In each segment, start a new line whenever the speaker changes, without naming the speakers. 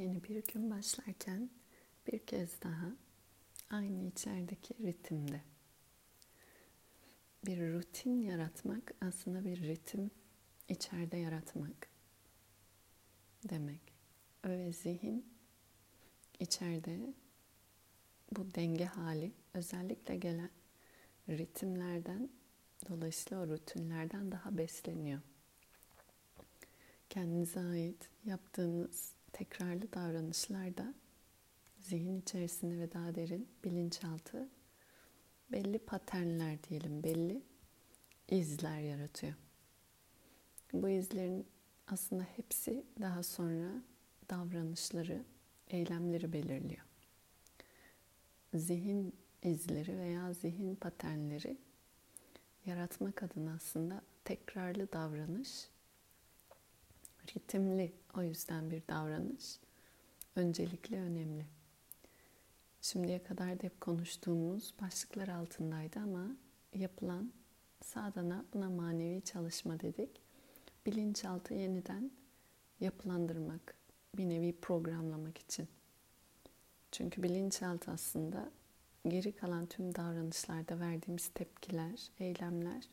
Yeni bir gün başlarken bir kez daha aynı içerideki ritimde. Bir rutin yaratmak aslında bir ritim içeride yaratmak demek. Ve zihin içeride bu denge hali özellikle gelen ritimlerden dolayısıyla o rutinlerden daha besleniyor. Kendinize ait yaptığınız tekrarlı davranışlarda zihin içerisinde ve daha derin bilinçaltı belli paternler diyelim, belli izler yaratıyor. Bu izlerin aslında hepsi daha sonra davranışları, eylemleri belirliyor. Zihin izleri veya zihin paternleri yaratmak adına aslında tekrarlı davranış ritimli o yüzden bir davranış öncelikli önemli. Şimdiye kadar da hep konuştuğumuz başlıklar altındaydı ama yapılan sadana buna manevi çalışma dedik. Bilinçaltı yeniden yapılandırmak, bir nevi programlamak için. Çünkü bilinçaltı aslında geri kalan tüm davranışlarda verdiğimiz tepkiler, eylemler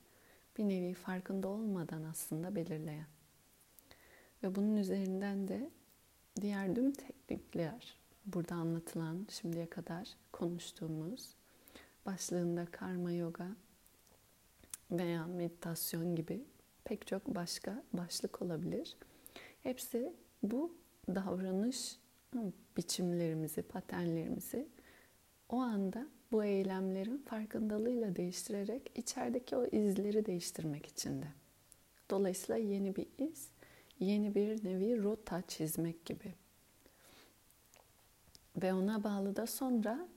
bir nevi farkında olmadan aslında belirleyen. Ve bunun üzerinden de diğer tüm teknikler, burada anlatılan, şimdiye kadar konuştuğumuz, başlığında karma yoga veya meditasyon gibi pek çok başka başlık olabilir. Hepsi bu davranış biçimlerimizi, paternlerimizi o anda bu eylemlerin farkındalığıyla değiştirerek içerideki o izleri değiştirmek için de. Dolayısıyla yeni bir iz yeni bir nevi rota çizmek gibi. Ve ona bağlı da sonra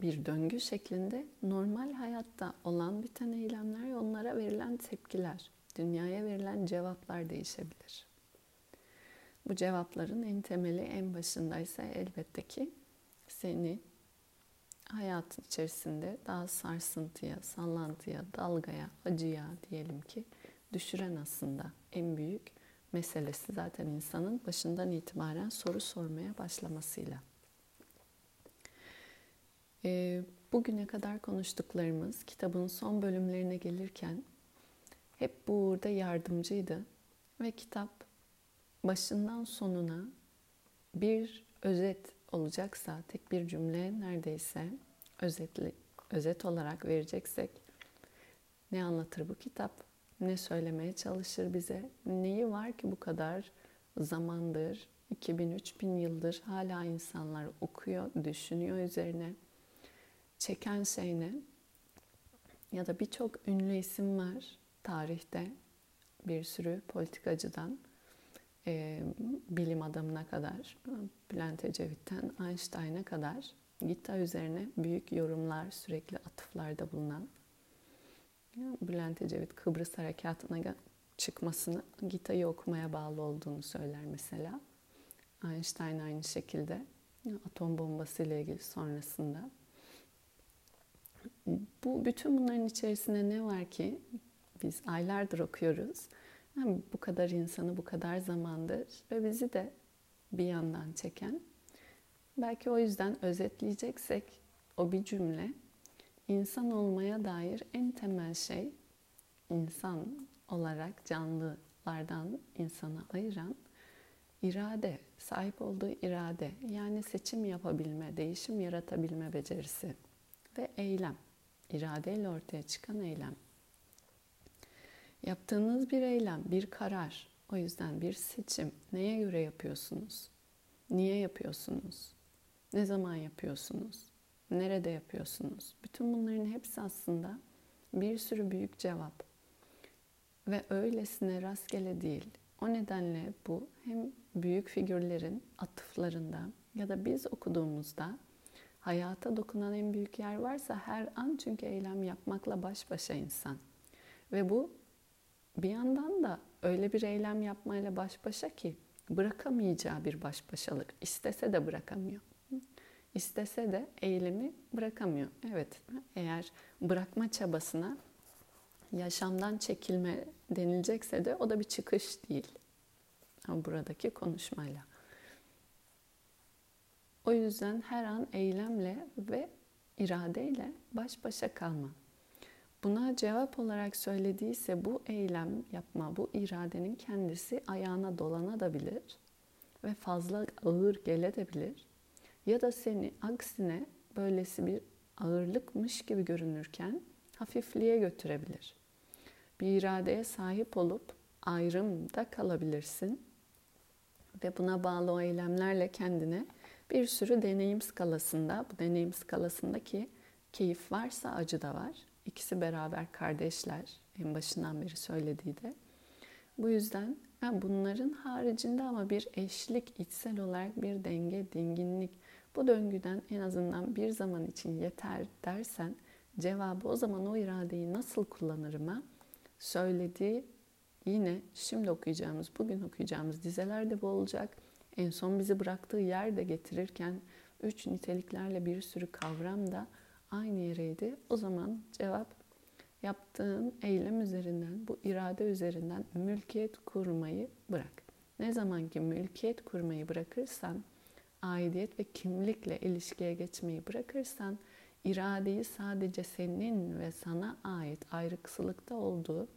bir döngü şeklinde normal hayatta olan biten eylemler ve onlara verilen tepkiler, dünyaya verilen cevaplar değişebilir. Bu cevapların en temeli en başındaysa elbette ki seni hayatın içerisinde daha sarsıntıya, sallantıya, dalgaya, acıya diyelim ki düşüren aslında en büyük meselesi zaten insanın başından itibaren soru sormaya başlamasıyla. E, bugüne kadar konuştuklarımız kitabın son bölümlerine gelirken hep bu uğurda yardımcıydı ve kitap başından sonuna bir özet olacaksa tek bir cümle neredeyse özetli özet olarak vereceksek ne anlatır bu kitap? Ne söylemeye çalışır bize? Neyi var ki bu kadar zamandır, 2000-3000 yıldır hala insanlar okuyor, düşünüyor üzerine. Çeken şey ne? Ya da birçok ünlü isim var tarihte bir sürü politikacıdan e, bilim adamına kadar, Bülent Ecevit'ten Einstein'a kadar Gita üzerine büyük yorumlar, sürekli atıflarda bulunan Bülent Ecevit Kıbrıs Harekatı'na çıkmasını Gita'yı okumaya bağlı olduğunu söyler mesela. Einstein aynı şekilde atom bombası ile ilgili sonrasında. Bu bütün bunların içerisinde ne var ki biz aylardır okuyoruz. Yani bu kadar insanı bu kadar zamandır ve bizi de bir yandan çeken. Belki o yüzden özetleyeceksek o bir cümle İnsan olmaya dair en temel şey insan olarak canlılardan insana ayıran irade, sahip olduğu irade yani seçim yapabilme, değişim yaratabilme becerisi ve eylem. iradeyle ortaya çıkan eylem. Yaptığınız bir eylem, bir karar, o yüzden bir seçim neye göre yapıyorsunuz? Niye yapıyorsunuz? Ne zaman yapıyorsunuz? Nerede yapıyorsunuz? Bütün bunların hepsi aslında bir sürü büyük cevap. Ve öylesine rastgele değil. O nedenle bu hem büyük figürlerin atıflarında ya da biz okuduğumuzda hayata dokunan en büyük yer varsa her an çünkü eylem yapmakla baş başa insan. Ve bu bir yandan da öyle bir eylem yapmayla baş başa ki bırakamayacağı bir baş başalık. İstese de bırakamıyor istese de eylemi bırakamıyor. Evet, eğer bırakma çabasına yaşamdan çekilme denilecekse de o da bir çıkış değil. Buradaki konuşmayla. O yüzden her an eylemle ve iradeyle baş başa kalma. Buna cevap olarak söylediyse bu eylem yapma, bu iradenin kendisi ayağına dolanabilir ve fazla ağır gelebilir. Ya da seni aksine böylesi bir ağırlıkmış gibi görünürken hafifliğe götürebilir. Bir iradeye sahip olup ayrımda kalabilirsin ve buna bağlı o eylemlerle kendine bir sürü deneyim skalasında, bu deneyim skalasındaki keyif varsa acı da var. İkisi beraber kardeşler en başından beri söylediği de. Bu yüzden yani bunların haricinde ama bir eşlik, içsel olarak bir denge, dinginlik, bu döngüden en azından bir zaman için yeter dersen cevabı o zaman o iradeyi nasıl kullanırıma söylediği yine şimdi okuyacağımız, bugün okuyacağımız dizelerde bu olacak. En son bizi bıraktığı yerde getirirken üç niteliklerle bir sürü kavram da aynı yereydi. O zaman cevap yaptığın eylem üzerinden, bu irade üzerinden mülkiyet kurmayı bırak. Ne zaman ki mülkiyet kurmayı bırakırsan, aidiyet ve kimlikle ilişkiye geçmeyi bırakırsan, iradeyi sadece senin ve sana ait ayrıksılıkta olduğu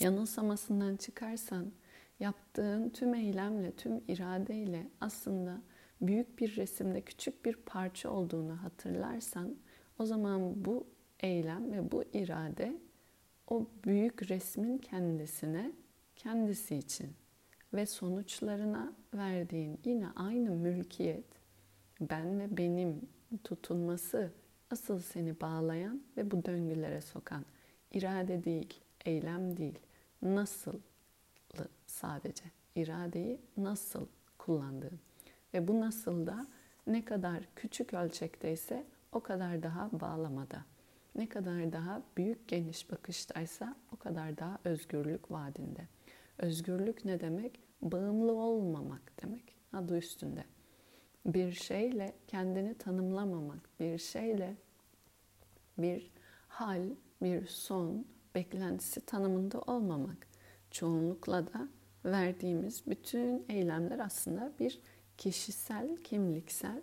yanılsamasından çıkarsan, yaptığın tüm eylemle, tüm iradeyle aslında büyük bir resimde küçük bir parça olduğunu hatırlarsan o zaman bu eylem ve bu irade o büyük resmin kendisine, kendisi için ve sonuçlarına verdiğin yine aynı mülkiyet, ben ve benim tutulması asıl seni bağlayan ve bu döngülere sokan irade değil, eylem değil, nasıl sadece iradeyi nasıl kullandığın. Ve bu nasıl da ne kadar küçük ölçekteyse o kadar daha bağlamada. Ne kadar daha büyük geniş bakıştaysa o kadar daha özgürlük vadinde. Özgürlük ne demek? Bağımlı olmamak demek. Adı üstünde. Bir şeyle kendini tanımlamamak, bir şeyle bir hal, bir son beklentisi tanımında olmamak. Çoğunlukla da verdiğimiz bütün eylemler aslında bir kişisel, kimliksel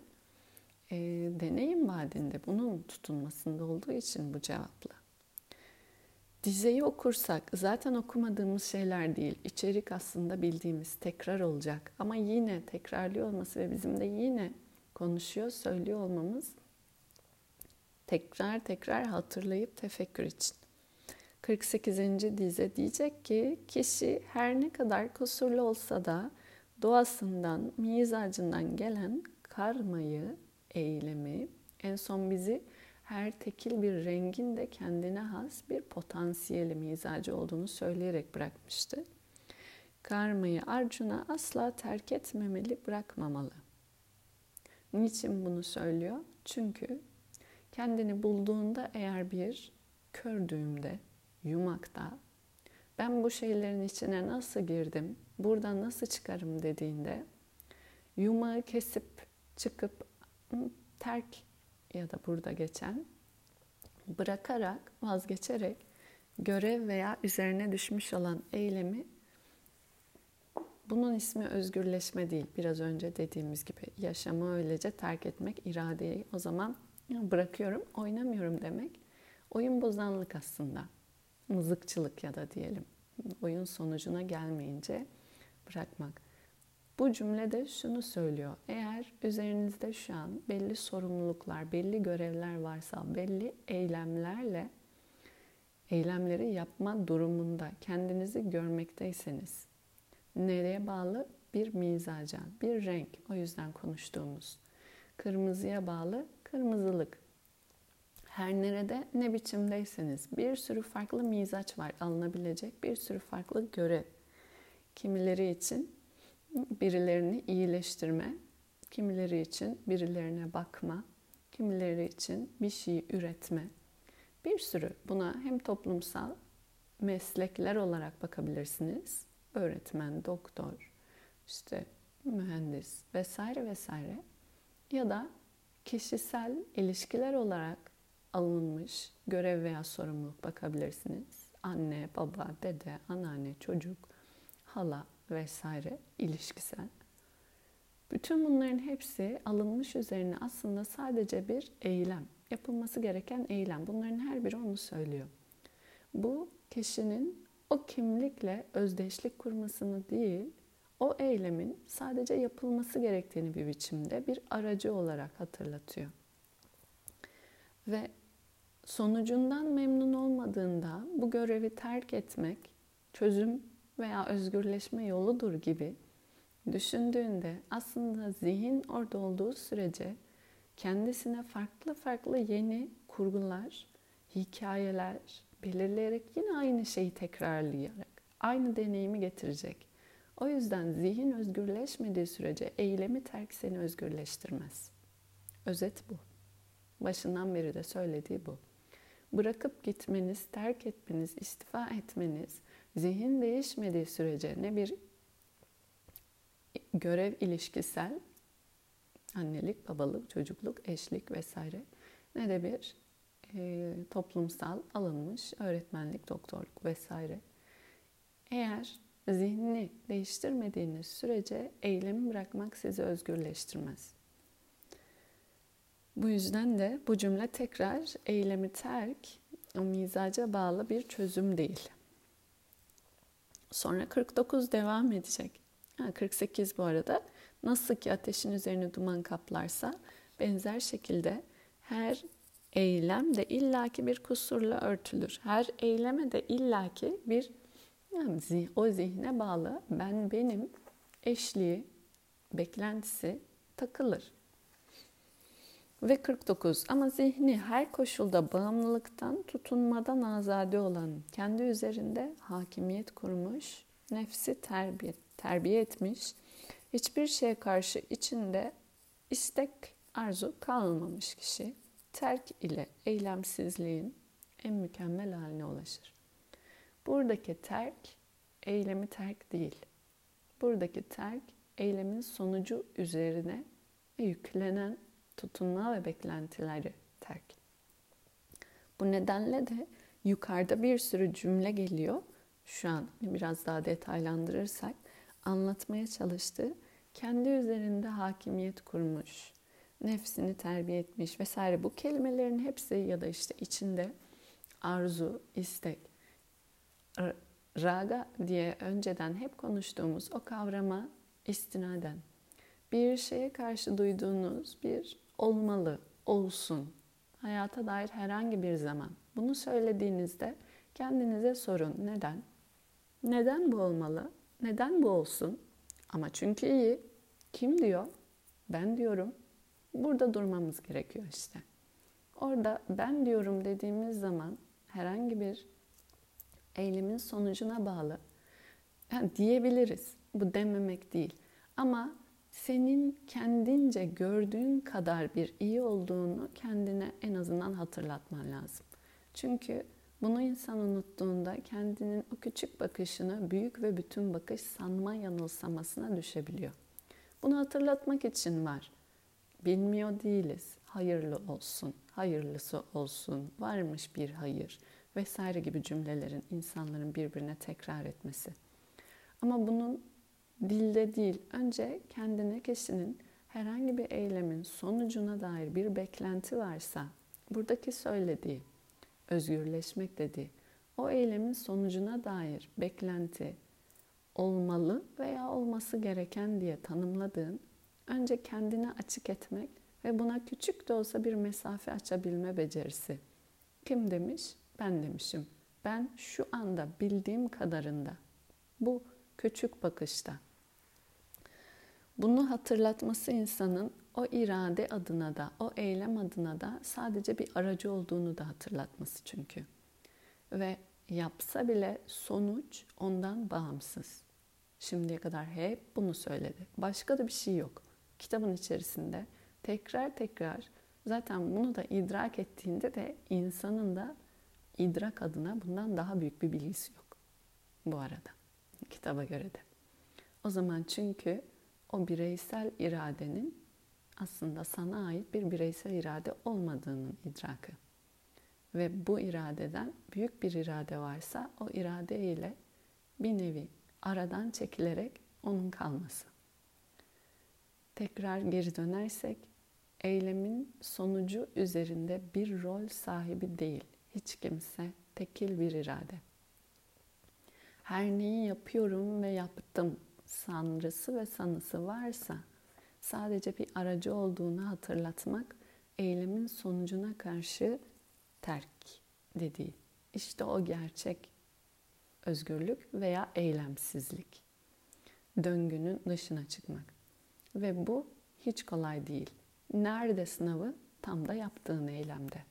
e, deneyim vadinde bunun tutunmasında olduğu için bu cevapla. Dizeyi okursak zaten okumadığımız şeyler değil. İçerik aslında bildiğimiz tekrar olacak. Ama yine tekrarlıyor olması ve bizim de yine konuşuyor, söylüyor olmamız tekrar tekrar hatırlayıp tefekkür için. 48. dize diyecek ki kişi her ne kadar kusurlu olsa da doğasından, mizacından gelen karmayı, eylemi en son bizi her tekil bir rengin de kendine has bir potansiyeli mizacı olduğunu söyleyerek bırakmıştı. Karmayı Arjuna asla terk etmemeli, bırakmamalı. Niçin bunu söylüyor? Çünkü kendini bulduğunda eğer bir kör düğümde, yumakta, ben bu şeylerin içine nasıl girdim, buradan nasıl çıkarım dediğinde yumağı kesip çıkıp terk ya da burada geçen bırakarak, vazgeçerek görev veya üzerine düşmüş olan eylemi bunun ismi özgürleşme değil. Biraz önce dediğimiz gibi yaşamı öylece terk etmek, iradeyi o zaman bırakıyorum, oynamıyorum demek. Oyun bozanlık aslında. Mızıkçılık ya da diyelim. Oyun sonucuna gelmeyince bırakmak. Bu cümlede şunu söylüyor. Eğer üzerinizde şu an belli sorumluluklar, belli görevler varsa, belli eylemlerle eylemleri yapma durumunda kendinizi görmekteyseniz nereye bağlı? Bir mizaca, bir renk. O yüzden konuştuğumuz. Kırmızıya bağlı kırmızılık. Her nerede ne biçimdeyseniz bir sürü farklı mizaç var alınabilecek bir sürü farklı görev. Kimileri için birilerini iyileştirme, kimileri için birilerine bakma, kimileri için bir şey üretme. Bir sürü buna hem toplumsal meslekler olarak bakabilirsiniz. Öğretmen, doktor, işte mühendis vesaire vesaire. Ya da kişisel ilişkiler olarak alınmış görev veya sorumluluk bakabilirsiniz. Anne, baba, dede, anneanne, çocuk, hala vesaire ilişkisel. Bütün bunların hepsi alınmış üzerine aslında sadece bir eylem. Yapılması gereken eylem. Bunların her biri onu söylüyor. Bu kişinin o kimlikle özdeşlik kurmasını değil, o eylemin sadece yapılması gerektiğini bir biçimde bir aracı olarak hatırlatıyor. Ve sonucundan memnun olmadığında bu görevi terk etmek çözüm veya özgürleşme yoludur gibi düşündüğünde aslında zihin orada olduğu sürece kendisine farklı farklı yeni kurgular, hikayeler belirleyerek yine aynı şeyi tekrarlayarak aynı deneyimi getirecek. O yüzden zihin özgürleşmediği sürece eylemi terk seni özgürleştirmez. Özet bu. Başından beri de söylediği bu. Bırakıp gitmeniz, terk etmeniz, istifa etmeniz, zihin değişmediği sürece ne bir görev ilişkisel, annelik, babalık, çocukluk, eşlik vesaire ne de bir e, toplumsal alınmış öğretmenlik, doktorluk vesaire. Eğer zihnini değiştirmediğiniz sürece eylemi bırakmak sizi özgürleştirmez. Bu yüzden de bu cümle tekrar eylemi terk, mizaca bağlı bir çözüm değil. Sonra 49 devam edecek. Ha, 48 bu arada. Nasıl ki ateşin üzerine duman kaplarsa benzer şekilde her eylem de illaki bir kusurla örtülür. Her eyleme de illaki bir yani o zihne bağlı ben benim eşliği, beklentisi takılır. Ve 49 ama zihni her koşulda bağımlılıktan, tutunmadan azade olan, kendi üzerinde hakimiyet kurmuş, nefsi terbiye, terbiye etmiş, hiçbir şeye karşı içinde istek, arzu kalmamış kişi, terk ile eylemsizliğin en mükemmel haline ulaşır. Buradaki terk, eylemi terk değil. Buradaki terk, eylemin sonucu üzerine yüklenen tutunma ve beklentileri terk. Bu nedenle de yukarıda bir sürü cümle geliyor. Şu an biraz daha detaylandırırsak anlatmaya çalıştığı kendi üzerinde hakimiyet kurmuş, nefsini terbiye etmiş vesaire bu kelimelerin hepsi ya da işte içinde arzu, istek, raga diye önceden hep konuştuğumuz o kavrama istinaden bir şeye karşı duyduğunuz bir olmalı, olsun, hayata dair herhangi bir zaman bunu söylediğinizde kendinize sorun. Neden? Neden bu olmalı? Neden bu olsun? Ama çünkü iyi. Kim diyor? Ben diyorum. Burada durmamız gerekiyor işte. Orada ben diyorum dediğimiz zaman herhangi bir eylemin sonucuna bağlı yani diyebiliriz. Bu dememek değil. Ama senin kendince gördüğün kadar bir iyi olduğunu kendine en azından hatırlatman lazım. Çünkü bunu insan unuttuğunda kendinin o küçük bakışını büyük ve bütün bakış sanma yanılsamasına düşebiliyor. Bunu hatırlatmak için var. Bilmiyor değiliz. Hayırlı olsun, hayırlısı olsun, varmış bir hayır vesaire gibi cümlelerin insanların birbirine tekrar etmesi. Ama bunun dilde değil, önce kendine kişinin herhangi bir eylemin sonucuna dair bir beklenti varsa, buradaki söylediği, özgürleşmek dediği, o eylemin sonucuna dair beklenti olmalı veya olması gereken diye tanımladığın, önce kendine açık etmek ve buna küçük de olsa bir mesafe açabilme becerisi. Kim demiş? Ben demişim. Ben şu anda bildiğim kadarında bu küçük bakışta bunu hatırlatması insanın o irade adına da, o eylem adına da sadece bir aracı olduğunu da hatırlatması çünkü. Ve yapsa bile sonuç ondan bağımsız. Şimdiye kadar hep bunu söyledi. Başka da bir şey yok. Kitabın içerisinde tekrar tekrar zaten bunu da idrak ettiğinde de insanın da idrak adına bundan daha büyük bir bilgisi yok. Bu arada kitaba göre de. O zaman çünkü o bireysel iradenin aslında sana ait bir bireysel irade olmadığının idrakı. Ve bu iradeden büyük bir irade varsa o irade ile bir nevi aradan çekilerek onun kalması. Tekrar geri dönersek eylemin sonucu üzerinde bir rol sahibi değil. Hiç kimse tekil bir irade. Her neyi yapıyorum ve yaptım sanrısı ve sanısı varsa sadece bir aracı olduğunu hatırlatmak eylemin sonucuna karşı terk dediği. İşte o gerçek özgürlük veya eylemsizlik. Döngünün dışına çıkmak. Ve bu hiç kolay değil. Nerede sınavı? Tam da yaptığın eylemde.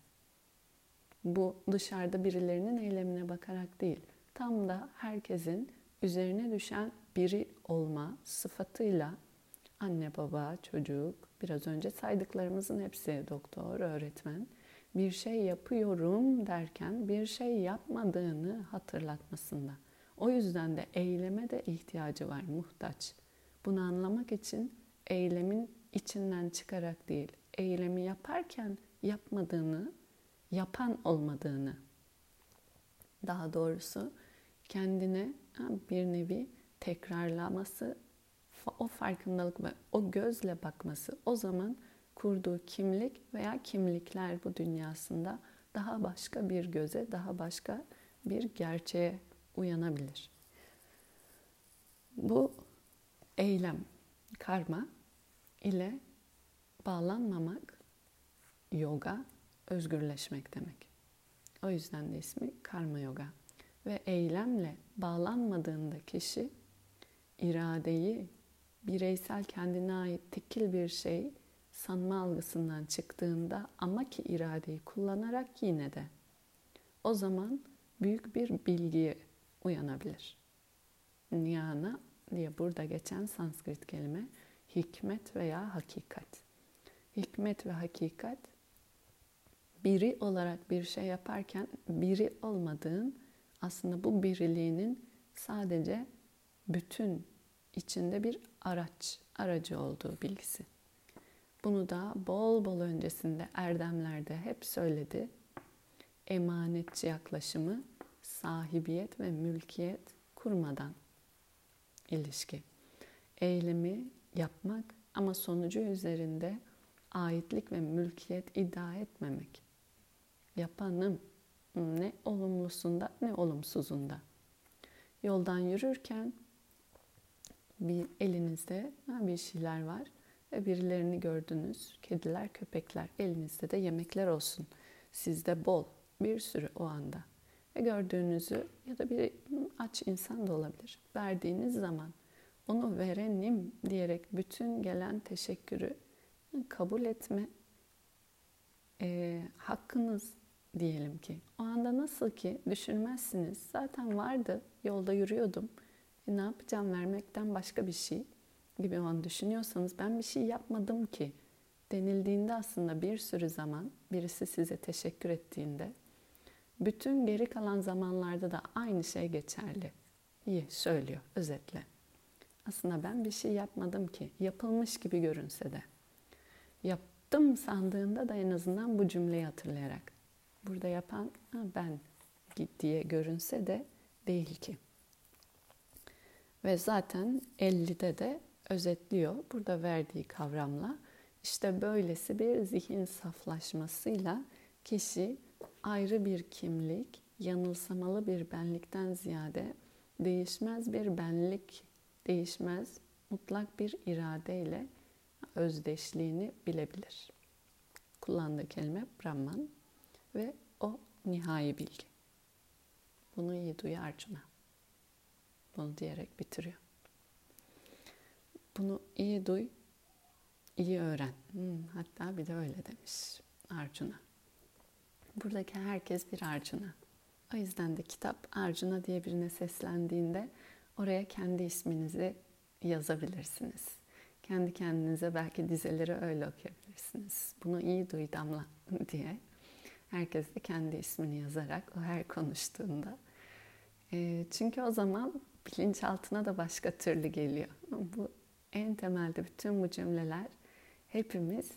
Bu dışarıda birilerinin eylemine bakarak değil. Tam da herkesin üzerine düşen biri olma sıfatıyla anne baba, çocuk, biraz önce saydıklarımızın hepsi doktor, öğretmen bir şey yapıyorum derken bir şey yapmadığını hatırlatmasında. O yüzden de eyleme de ihtiyacı var, muhtaç. Bunu anlamak için eylemin içinden çıkarak değil, eylemi yaparken yapmadığını, yapan olmadığını, daha doğrusu kendine bir nevi tekrarlaması, o farkındalık ve o gözle bakması o zaman kurduğu kimlik veya kimlikler bu dünyasında daha başka bir göze, daha başka bir gerçeğe uyanabilir. Bu eylem, karma ile bağlanmamak yoga, özgürleşmek demek. O yüzden de ismi karma yoga. Ve eylemle bağlanmadığında kişi iradeyi, bireysel kendine ait tekil bir şey sanma algısından çıktığında ama ki iradeyi kullanarak yine de o zaman büyük bir bilgiye uyanabilir. Niyana diye burada geçen Sanskrit kelime hikmet veya hakikat. Hikmet ve hakikat biri olarak bir şey yaparken biri olmadığın aslında bu biriliğinin sadece bütün içinde bir araç, aracı olduğu bilgisi. Bunu da bol bol öncesinde erdemlerde hep söyledi. Emanetçi yaklaşımı sahibiyet ve mülkiyet kurmadan ilişki. Eylemi yapmak ama sonucu üzerinde aitlik ve mülkiyet iddia etmemek. Yapanım ne olumlusunda ne olumsuzunda. Yoldan yürürken bir elinizde bir şeyler var ve birilerini gördünüz. Kediler, köpekler. Elinizde de yemekler olsun. Sizde bol, bir sürü o anda. Ve gördüğünüzü ya da bir aç insan da olabilir. Verdiğiniz zaman onu verenim diyerek bütün gelen teşekkürü kabul etme e, hakkınız diyelim ki. O anda nasıl ki düşünmezsiniz. Zaten vardı, yolda yürüyordum. E, ne yapacağım vermekten başka bir şey gibi o an düşünüyorsanız ben bir şey yapmadım ki denildiğinde aslında bir sürü zaman birisi size teşekkür ettiğinde bütün geri kalan zamanlarda da aynı şey geçerli. İyi söylüyor özetle. Aslında ben bir şey yapmadım ki yapılmış gibi görünse de. Yaptım sandığında da en azından bu cümleyi hatırlayarak. Burada yapan ha, ben diye görünse de değil ki. Ve zaten 50'de de özetliyor burada verdiği kavramla. İşte böylesi bir zihin saflaşmasıyla kişi ayrı bir kimlik, yanılsamalı bir benlikten ziyade değişmez bir benlik, değişmez mutlak bir iradeyle özdeşliğini bilebilir. Kullandığı kelime Brahman ve o nihai bilgi. Bunu iyi duy Arjuna. Bunu diyerek bitiriyor. Bunu iyi duy, iyi öğren. Hmm, hatta bir de öyle demiş Arjuna. Buradaki herkes bir Arjuna. O yüzden de kitap Arjuna diye birine seslendiğinde oraya kendi isminizi yazabilirsiniz. Kendi kendinize belki dizeleri öyle okuyabilirsiniz. Bunu iyi duy Damla diye. Herkes de kendi ismini yazarak o her konuştuğunda. E, çünkü o zaman bilinçaltına da başka türlü geliyor. Bu en temelde bütün bu cümleler hepimiz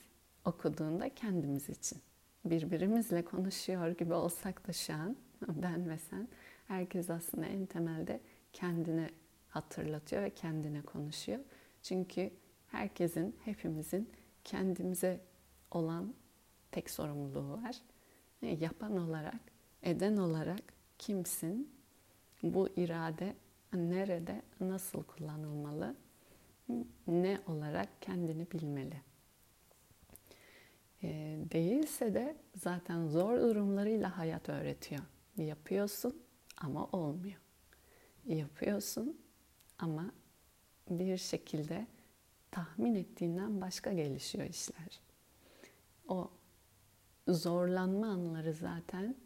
okuduğunda kendimiz için. Birbirimizle konuşuyor gibi olsak da şu an ben ve sen herkes aslında en temelde kendine hatırlatıyor ve kendine konuşuyor. Çünkü herkesin, hepimizin kendimize olan tek sorumluluğu var. Yapan olarak, eden olarak kimsin? Bu irade nerede, nasıl kullanılmalı? Ne olarak kendini bilmeli. E, değilse de zaten zor durumlarıyla hayat öğretiyor. Yapıyorsun ama olmuyor. Yapıyorsun ama bir şekilde tahmin ettiğinden başka gelişiyor işler. O zorlanma anları zaten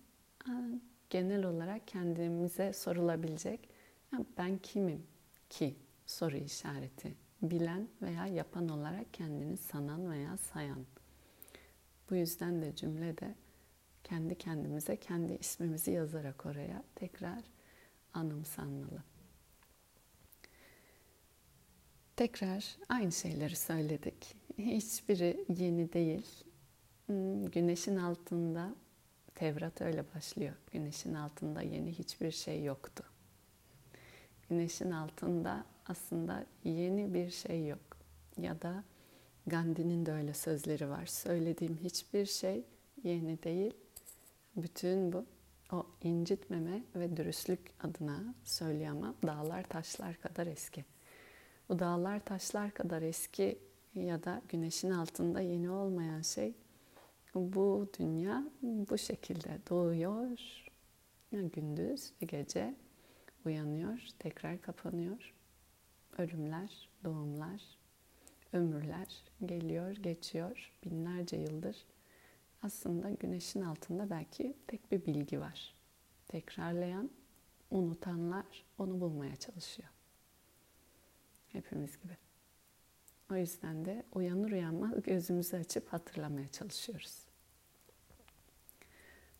genel olarak kendimize sorulabilecek ben kimim ki soru işareti. Bilen veya yapan olarak kendini sanan veya sayan. Bu yüzden de cümlede kendi kendimize kendi ismimizi yazarak oraya tekrar anımsanmalı. Tekrar aynı şeyleri söyledik. Hiçbiri yeni değil. Hmm, güneşin altında Tevrat öyle başlıyor. Güneşin altında yeni hiçbir şey yoktu. Güneşin altında aslında yeni bir şey yok. Ya da Gandhi'nin de öyle sözleri var. Söylediğim hiçbir şey yeni değil. Bütün bu o incitmeme ve dürüstlük adına söyleyemem. Dağlar taşlar kadar eski. Bu dağlar taşlar kadar eski ya da güneşin altında yeni olmayan şey bu dünya bu şekilde doğuyor gündüz ve gece uyanıyor, tekrar kapanıyor. Ölümler, doğumlar, ömürler geliyor, geçiyor binlerce yıldır. Aslında güneşin altında belki tek bir bilgi var. Tekrarlayan, unutanlar onu bulmaya çalışıyor. Hepimiz gibi. O yüzden de uyanır uyanmaz gözümüzü açıp hatırlamaya çalışıyoruz.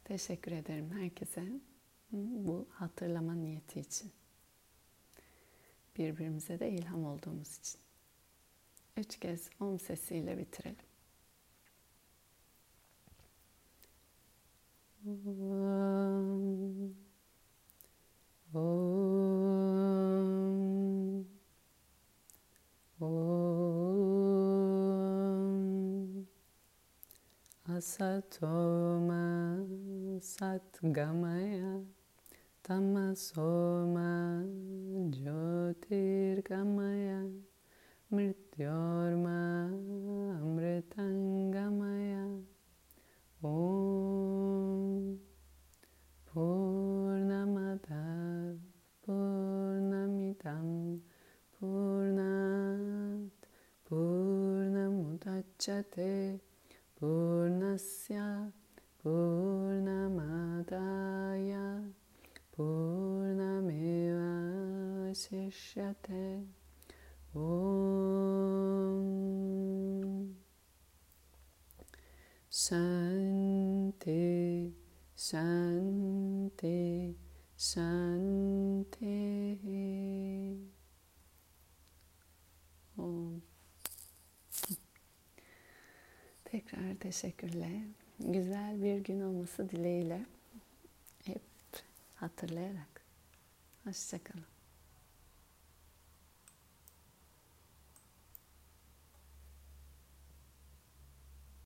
Teşekkür ederim herkese bu hatırlama niyeti için. Birbirimize de ilham olduğumuz için. Üç kez om sesiyle bitirelim. Om, om, om. Asatoma Satgamaya तमसोमा ज्योतिर्गमय मृत्योर्मा अमृतङ्गमय ॐ पूर्णमत पूर्णमितं पूर्णात् पूर्णमुदच्छते पूर्णस्य पूर्णमाताय Purnameva Sishyate Om Shanti Shanti Shanti Om. Tekrar teşekkürler. Güzel bir gün olması dileğiyle hatırlayarak. Hoşçakalın.